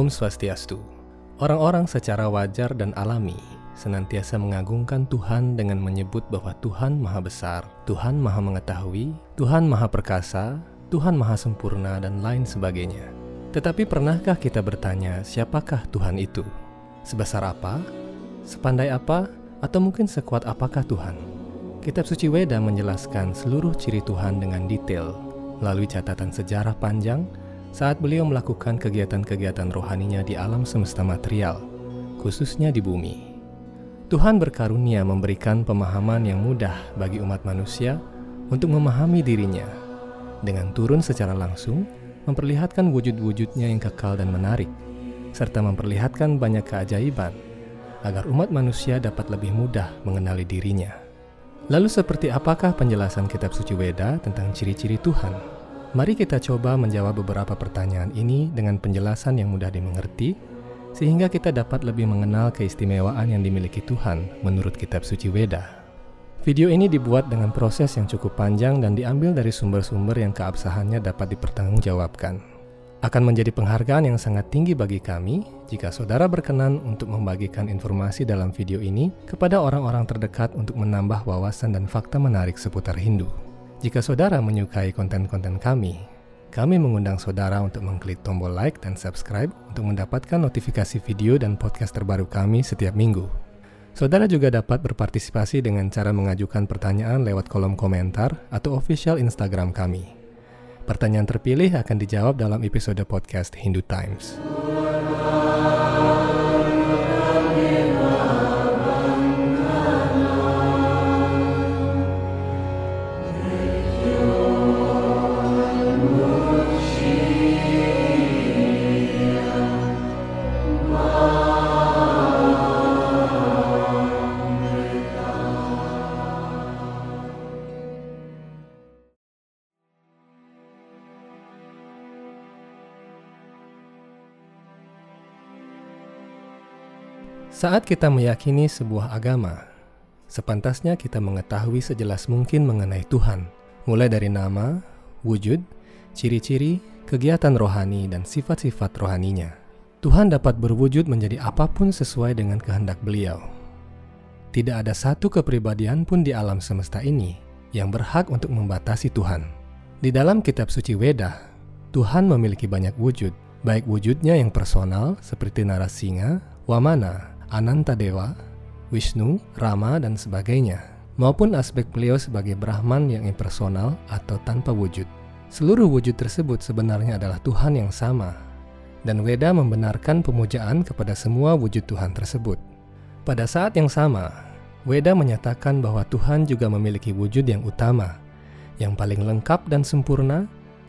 Om Swastiastu. Orang-orang secara wajar dan alami senantiasa mengagungkan Tuhan dengan menyebut bahwa Tuhan Maha Besar, Tuhan Maha Mengetahui, Tuhan Maha Perkasa, Tuhan Maha Sempurna, dan lain sebagainya. Tetapi pernahkah kita bertanya, siapakah Tuhan itu? Sebesar apa? Sepandai apa? Atau mungkin sekuat apakah Tuhan? Kitab Suci Weda menjelaskan seluruh ciri Tuhan dengan detail melalui catatan sejarah panjang saat beliau melakukan kegiatan-kegiatan rohaninya di alam semesta material, khususnya di bumi. Tuhan berkarunia memberikan pemahaman yang mudah bagi umat manusia untuk memahami dirinya, dengan turun secara langsung memperlihatkan wujud-wujudnya yang kekal dan menarik, serta memperlihatkan banyak keajaiban agar umat manusia dapat lebih mudah mengenali dirinya. Lalu seperti apakah penjelasan kitab suci Weda tentang ciri-ciri Tuhan? Mari kita coba menjawab beberapa pertanyaan ini dengan penjelasan yang mudah dimengerti sehingga kita dapat lebih mengenal keistimewaan yang dimiliki Tuhan menurut kitab suci Weda. Video ini dibuat dengan proses yang cukup panjang dan diambil dari sumber-sumber yang keabsahannya dapat dipertanggungjawabkan. Akan menjadi penghargaan yang sangat tinggi bagi kami jika saudara berkenan untuk membagikan informasi dalam video ini kepada orang-orang terdekat untuk menambah wawasan dan fakta menarik seputar Hindu. Jika saudara menyukai konten-konten kami, kami mengundang saudara untuk mengklik tombol like dan subscribe untuk mendapatkan notifikasi video dan podcast terbaru kami setiap minggu. Saudara juga dapat berpartisipasi dengan cara mengajukan pertanyaan lewat kolom komentar atau official Instagram kami. Pertanyaan terpilih akan dijawab dalam episode podcast Hindu Times. Saat kita meyakini sebuah agama, sepantasnya kita mengetahui sejelas mungkin mengenai Tuhan, mulai dari nama, wujud, ciri-ciri, kegiatan rohani, dan sifat-sifat rohaninya. Tuhan dapat berwujud menjadi apa pun sesuai dengan kehendak Beliau. Tidak ada satu kepribadian pun di alam semesta ini yang berhak untuk membatasi Tuhan. Di dalam kitab suci Weda, Tuhan memiliki banyak wujud, baik wujudnya yang personal seperti Narasinga, Wamana, Ananta Dewa, Wisnu, Rama, dan sebagainya, maupun aspek beliau sebagai Brahman yang impersonal atau tanpa wujud. Seluruh wujud tersebut sebenarnya adalah Tuhan yang sama, dan Weda membenarkan pemujaan kepada semua wujud Tuhan tersebut. Pada saat yang sama, Weda menyatakan bahwa Tuhan juga memiliki wujud yang utama, yang paling lengkap dan sempurna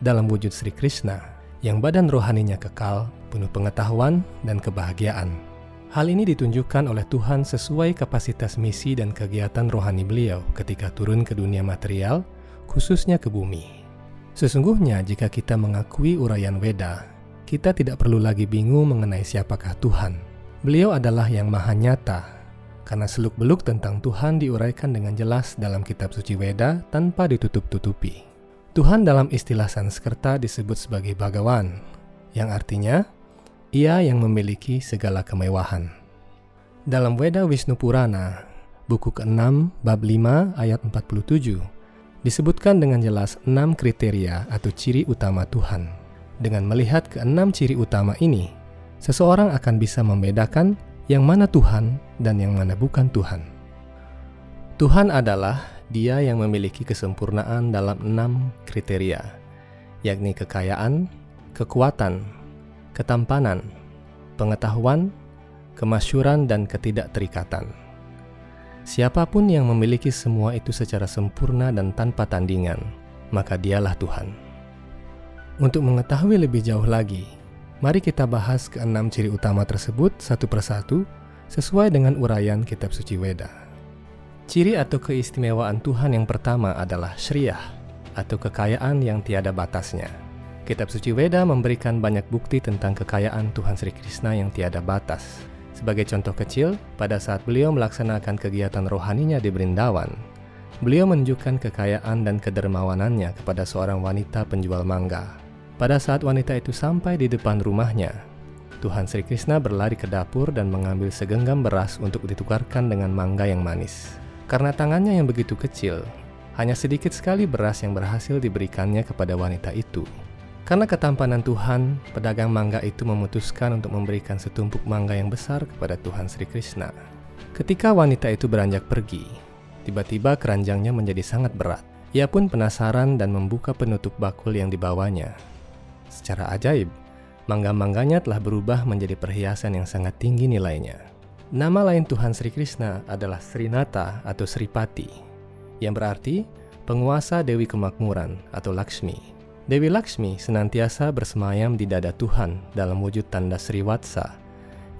dalam wujud Sri Krishna, yang badan rohaninya kekal, penuh pengetahuan dan kebahagiaan. Hal ini ditunjukkan oleh Tuhan sesuai kapasitas misi dan kegiatan rohani beliau ketika turun ke dunia material, khususnya ke bumi. Sesungguhnya jika kita mengakui uraian Weda, kita tidak perlu lagi bingung mengenai siapakah Tuhan. Beliau adalah yang maha nyata, karena seluk-beluk tentang Tuhan diuraikan dengan jelas dalam kitab suci Weda tanpa ditutup-tutupi. Tuhan dalam istilah Sanskerta disebut sebagai Bhagawan, yang artinya ia yang memiliki segala kemewahan. Dalam Weda Wisnu Purana, buku ke-6 bab 5 ayat 47, disebutkan dengan jelas enam kriteria atau ciri utama Tuhan. Dengan melihat keenam ciri utama ini, seseorang akan bisa membedakan yang mana Tuhan dan yang mana bukan Tuhan. Tuhan adalah Dia yang memiliki kesempurnaan dalam enam kriteria, yakni kekayaan, kekuatan, ketampanan, pengetahuan, kemasyuran, dan ketidakterikatan. Siapa pun yang memiliki semua itu secara sempurna dan tanpa tandingan, maka dialah Tuhan. Untuk mengetahui lebih jauh lagi, mari kita bahas keenam ciri utama tersebut satu persatu sesuai dengan uraian kitab suci Weda. Ciri atau keistimewaan Tuhan yang pertama adalah Shriyah atau kekayaan yang tiada batasnya. Kitab suci Weda memberikan banyak bukti tentang kekayaan Tuhan Sri Krishna yang tiada batas. Sebagai contoh kecil, pada saat beliau melaksanakan kegiatan rohaninya di Brindawan, beliau menunjukkan kekayaan dan kedermawanannya kepada seorang wanita penjual mangga. Pada saat wanita itu sampai di depan rumahnya, Tuhan Sri Krishna berlari ke dapur dan mengambil segenggam beras untuk ditukarkan dengan mangga yang manis. Karena tangannya yang begitu kecil, hanya sedikit sekali beras yang berhasil diberikannya kepada wanita itu. Karena ketampanan Tuhan, pedagang mangga itu memutuskan untuk memberikan setumpuk mangga yang besar kepada Tuhan Sri Krishna. Ketika wanita itu beranjak pergi, tiba-tiba keranjangnya menjadi sangat berat. Ia pun penasaran dan membuka penutup bakul yang dibawanya. Secara ajaib, mangga-mangganya telah berubah menjadi perhiasan yang sangat tinggi nilainya. Nama lain Tuhan Sri Krishna adalah Srinata atau Sripati, yang berarti penguasa Dewi Kemakmuran atau Lakshmi. Dewi Lakshmi senantiasa bersemayam di dada Tuhan dalam wujud tanda Sriwatsa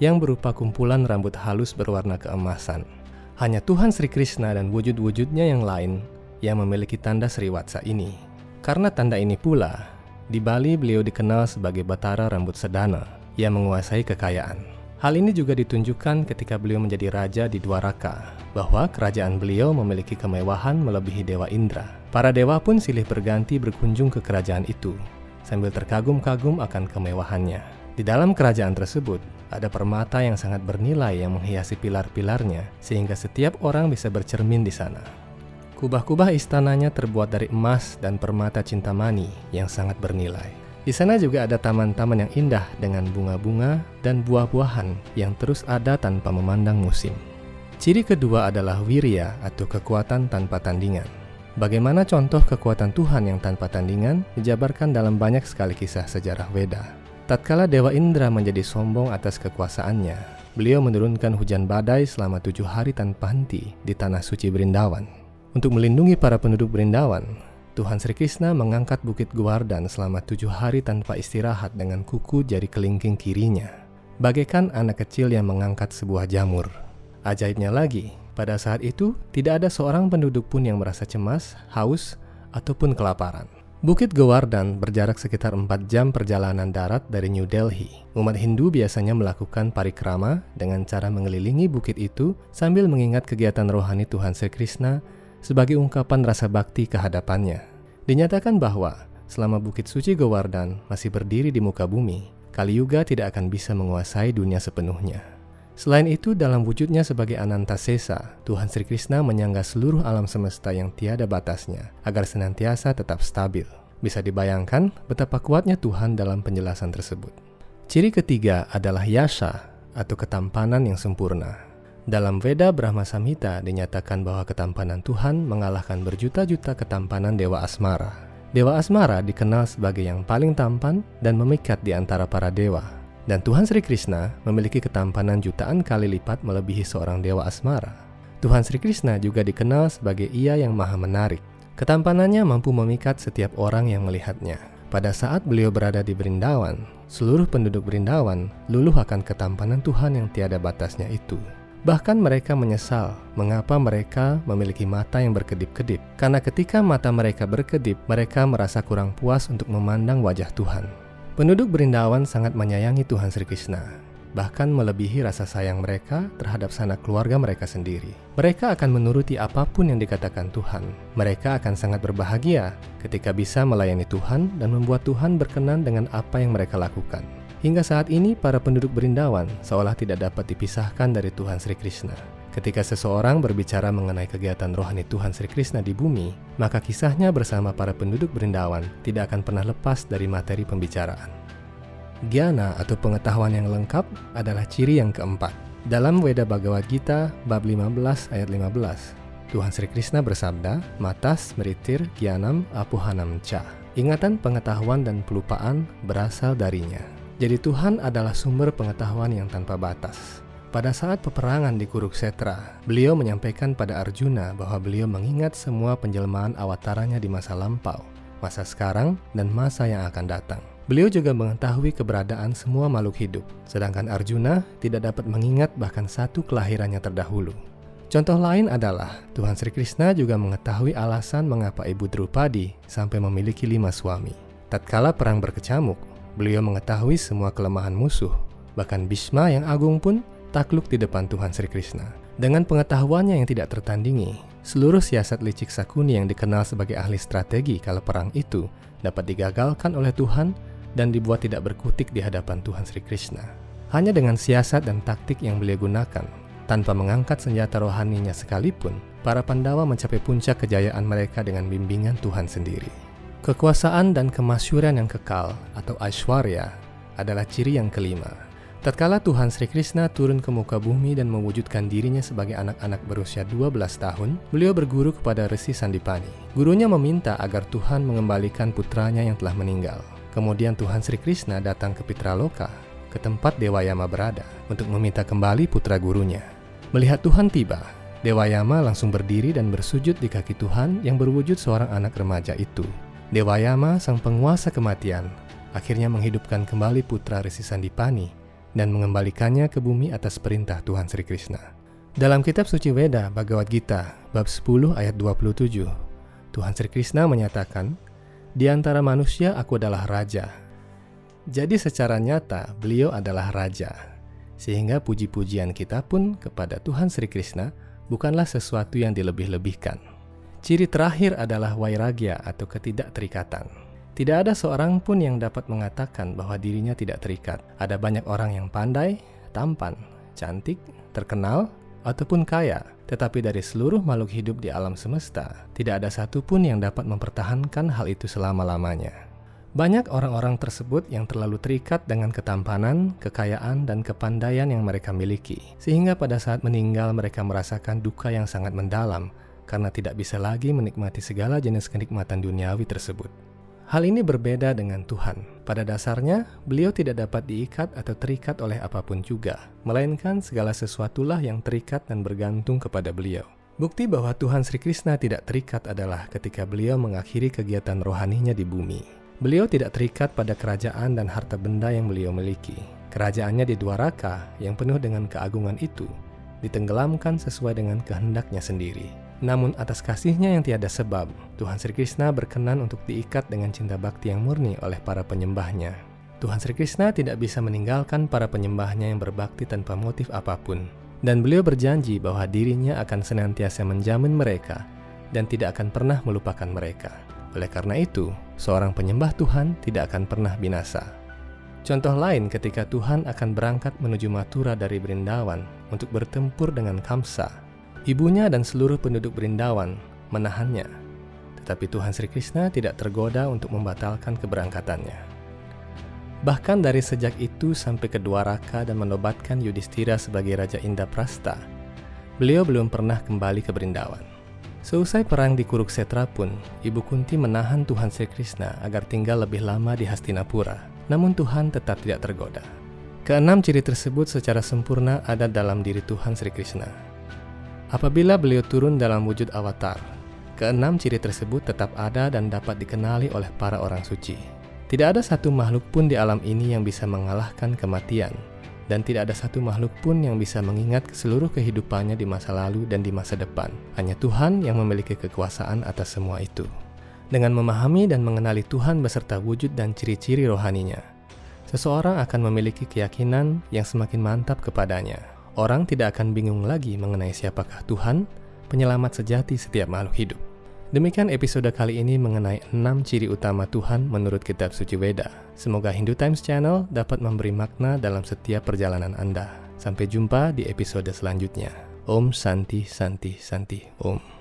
yang berupa kumpulan rambut halus berwarna keemasan. Hanya Tuhan Sri Krishna dan wujud-wujudnya yang lain yang memiliki tanda Sriwatsa ini. Karena tanda ini pula, di Bali, beliau dikenal sebagai Batara Rambut Sedana yang menguasai kekayaan. Hal ini juga ditunjukkan ketika beliau menjadi raja di Dwaraka, bahwa kerajaan beliau memiliki kemewahan melebihi Dewa Indra. Para dewa pun silih berganti berkunjung ke kerajaan itu, sambil terkagum-kagum akan kemewahannya. Di dalam kerajaan tersebut, ada permata yang sangat bernilai yang menghiasi pilar-pilarnya, sehingga setiap orang bisa bercermin di sana. Kubah-kubah istananya terbuat dari emas dan permata cintamani yang sangat bernilai. Di sana juga ada taman-taman yang indah dengan bunga-bunga dan buah-buahan yang terus ada tanpa memandang musim. Ciri kedua adalah wirya atau kekuatan tanpa tandingan. Bagaimana contoh kekuatan Tuhan yang tanpa tandingan dijabarkan dalam banyak sekali kisah sejarah Weda. Tatkala Dewa Indra menjadi sombong atas kekuasaannya, beliau menurunkan hujan badai selama tujuh hari tanpa henti di tanah suci Brindawan. Untuk melindungi para penduduk Brindawan, Tuhan Sri Krishna mengangkat Bukit Guardan selama tujuh hari tanpa istirahat dengan kuku jari kelingking kirinya. Bagaikan anak kecil yang mengangkat sebuah jamur. Ajaibnya lagi, pada saat itu tidak ada seorang penduduk pun yang merasa cemas, haus, ataupun kelaparan. Bukit Gewardhan berjarak sekitar 4 jam perjalanan darat dari New Delhi. Umat Hindu biasanya melakukan parikrama dengan cara mengelilingi bukit itu sambil mengingat kegiatan rohani Tuhan Sri Krishna sebagai ungkapan rasa bakti kehadapannya. Dinyatakan bahwa selama Bukit Suci Govardhan masih berdiri di muka bumi, Kali Yuga tidak akan bisa menguasai dunia sepenuhnya. Selain itu, dalam wujudnya sebagai Anantasesa, Tuhan Sri Krishna menyangga seluruh alam semesta yang tiada batasnya agar senantiasa tetap stabil. Bisa dibayangkan betapa kuatnya Tuhan dalam penjelasan tersebut. Ciri ketiga adalah yasha atau ketampanan yang sempurna. Dalam Veda Brahma Samhita dinyatakan bahwa ketampanan Tuhan mengalahkan berjuta-juta ketampanan Dewa Asmara. Dewa Asmara dikenal sebagai yang paling tampan dan memikat di antara para dewa. Dan Tuhan Sri Krishna memiliki ketampanan jutaan kali lipat melebihi seorang Dewa Asmara. Tuhan Sri Krishna juga dikenal sebagai ia yang maha menarik. Ketampanannya mampu memikat setiap orang yang melihatnya. Pada saat beliau berada di Brindawan, seluruh penduduk Brindawan luluh akan ketampanan Tuhan yang tiada batasnya itu. Bahkan mereka menyesal mengapa mereka memiliki mata yang berkedip-kedip, karena ketika mata mereka berkedip, mereka merasa kurang puas untuk memandang wajah Tuhan. Penduduk Berindawan sangat menyayangi Tuhan Sri Krishna, bahkan melebihi rasa sayang mereka terhadap sanak keluarga mereka sendiri. Mereka akan menuruti apa pun yang dikatakan Tuhan. Mereka akan sangat berbahagia ketika bisa melayani Tuhan dan membuat Tuhan berkenan dengan apa yang mereka lakukan. Hingga saat ini, para penduduk Berindawan seolah tidak dapat dipisahkan dari Tuhan Sri Krishna. Ketika seseorang berbicara mengenai kegiatan rohani Tuhan Sri Krishna di bumi, maka kisahnya bersama para penduduk Berindawan tidak akan pernah lepas dari materi pembicaraan. Gyana atau pengetahuan yang lengkap adalah ciri yang keempat. Dalam Weda Bhagavad Gita bab 15 ayat 15, Tuhan Sri Krishna bersabda, Matas meritir gyanam apuhanam cha. Ingatan pengetahuan dan pelupaan berasal darinya. Jadi Tuhan adalah sumber pengetahuan yang tanpa batas. Pada saat peperangan di Kuruksetra, beliau menyampaikan pada Arjuna bahwa beliau mengingat semua penjelmaan awataranya di masa lampau, masa sekarang, dan masa yang akan datang. Beliau juga mengetahui keberadaan semua makhluk hidup, sedangkan Arjuna tidak dapat mengingat bahkan satu kelahirannya terdahulu. Contoh lain adalah Tuhan Sri Krishna juga mengetahui alasan mengapa Ibu Drupadi sampai memiliki lima suami. Tatkala perang berkecamuk, Beliau mengetahui semua kelemahan musuh, bahkan Bhisma yang agung pun takluk di depan Tuhan Sri Krishna. Dengan pengetahuannya yang tidak tertandingi, seluruh siasat licik Sakuni yang dikenal sebagai ahli strategi kalau perang itu dapat digagalkan oleh Tuhan dan dibuat tidak berkutik di hadapan Tuhan Sri Krishna. Hanya dengan siasat dan taktik yang beliau gunakan, tanpa mengangkat senjata rohaninya sekalipun, para Pandawa mencapai puncak kejayaan mereka dengan bimbingan Tuhan sendiri. Kekuasaan dan kemasyuran yang kekal atau Aishwarya adalah ciri yang kelima. Tatkala Tuhan Sri Krishna turun ke muka bumi dan mewujudkan dirinya sebagai anak-anak berusia 12 tahun, beliau berguru kepada Resi Sandipani. Gurunya meminta agar Tuhan mengembalikan putranya yang telah meninggal. Kemudian Tuhan Sri Krishna datang ke Pitraloka ke tempat Dewa Yama berada untuk meminta kembali putra gurunya. Melihat Tuhan tiba, Dewa Yama langsung berdiri dan bersujud di kaki Tuhan yang berwujud seorang anak remaja itu. Dewa Yama, sang penguasa kematian, akhirnya menghidupkan kembali putra Resi Sandipani dan mengembalikannya ke bumi atas perintah Tuhan Sri Krishna. Dalam kitab suci Weda Bhagavad Gita bab 10 ayat 27, Tuhan Sri Krishna menyatakan, "Di antara manusia aku adalah raja, jadi secara nyata beliau adalah raja. Sehingga puji-pujian kita pun kepada Tuhan Sri Krishna bukanlah sesuatu yang dilebih-lebihkan. Ciri terakhir adalah wairagya atau ketidakterikatan. Tidak ada seorang pun yang dapat mengatakan bahwa dirinya tidak terikat. Ada banyak orang yang pandai, tampan, cantik, terkenal, ataupun kaya, tetapi dari seluruh makhluk hidup di alam semesta, tidak ada satupun yang dapat mempertahankan hal itu selama-lamanya. Banyak orang-orang tersebut yang terlalu terikat dengan ketampanan, kekayaan, dan kepandaian yang mereka miliki, sehingga pada saat meninggal mereka merasakan duka yang sangat mendalam karena tidak bisa lagi menikmati segala jenis kenikmatan duniawi tersebut. Hal ini berbeda dengan Tuhan. Pada dasarnya, beliau tidak dapat diikat atau terikat oleh apa pun juga, melainkan segala sesuatulah yang terikat dan bergantung kepada beliau. Bukti bahwa Tuhan Sri Krishna tidak terikat adalah ketika beliau mengakhiri kegiatan rohaninya di bumi. Beliau tidak terikat pada kerajaan dan harta benda yang beliau miliki. Kerajaannya di Dwaraka yang penuh dengan keagungan itu ditenggelamkan sesuai dengan kehendaknya sendiri. Namun atas kasihnya yang tiada sebab, Tuhan Sri Krishna berkenan untuk diikat dengan cinta bakti yang murni oleh para penyembahnya. Tuhan Sri Krishna tidak bisa meninggalkan para penyembahnya yang berbakti tanpa motif apa pun. Dan beliau berjanji bahwa dirinya akan senantiasa menjamin mereka dan tidak akan pernah melupakan mereka. Oleh karena itu, seorang penyembah Tuhan tidak akan pernah binasa. Contoh lain ketika Tuhan akan berangkat menuju Mathura dari Brindawan untuk bertempur dengan Kamsa. Ibunya dan seluruh penduduk Brindawan menahannya. Tetapi Tuhan Sri Krishna tidak tergoda untuk membatalkan keberangkatannya. Bahkan dari sejak itu sampai ke Dwaraka dan menobatkan Yudhistira sebagai Raja Indraprasta, beliau belum pernah kembali ke Brindawan. Seusai perang di Kuruksetra pun, Ibu Kunti menahan Tuhan Sri Krishna agar tinggal lebih lama di Hastinapura. Namun Tuhan tetap tidak tergoda. Keenam ciri tersebut secara sempurna ada dalam diri Tuhan Sri Krishna. Apabila beliau turun dalam wujud avatar, keenam ciri tersebut tetap ada dan dapat dikenali oleh para orang suci. Tidak ada satu makhluk pun di alam ini yang bisa mengalahkan kematian, dan tidak ada satu makhluk pun yang bisa mengingat seluruh kehidupannya di masa lalu dan di masa depan. Hanya Tuhan yang memiliki kekuasaan atas semua itu. Dengan memahami dan mengenali Tuhan beserta wujud dan ciri-ciri rohaninya, seseorang akan memiliki keyakinan yang semakin mantap kepadanya. Orang tidak akan bingung lagi mengenai siapakah Tuhan, penyelamat sejati setiap makhluk hidup. Demikian episode kali ini mengenai 6 ciri utama Tuhan menurut kitab suci Weda. Semoga Hindu Times Channel dapat memberi makna dalam setiap perjalanan Anda. Sampai jumpa di episode selanjutnya. Om Santi Santi Santi Om.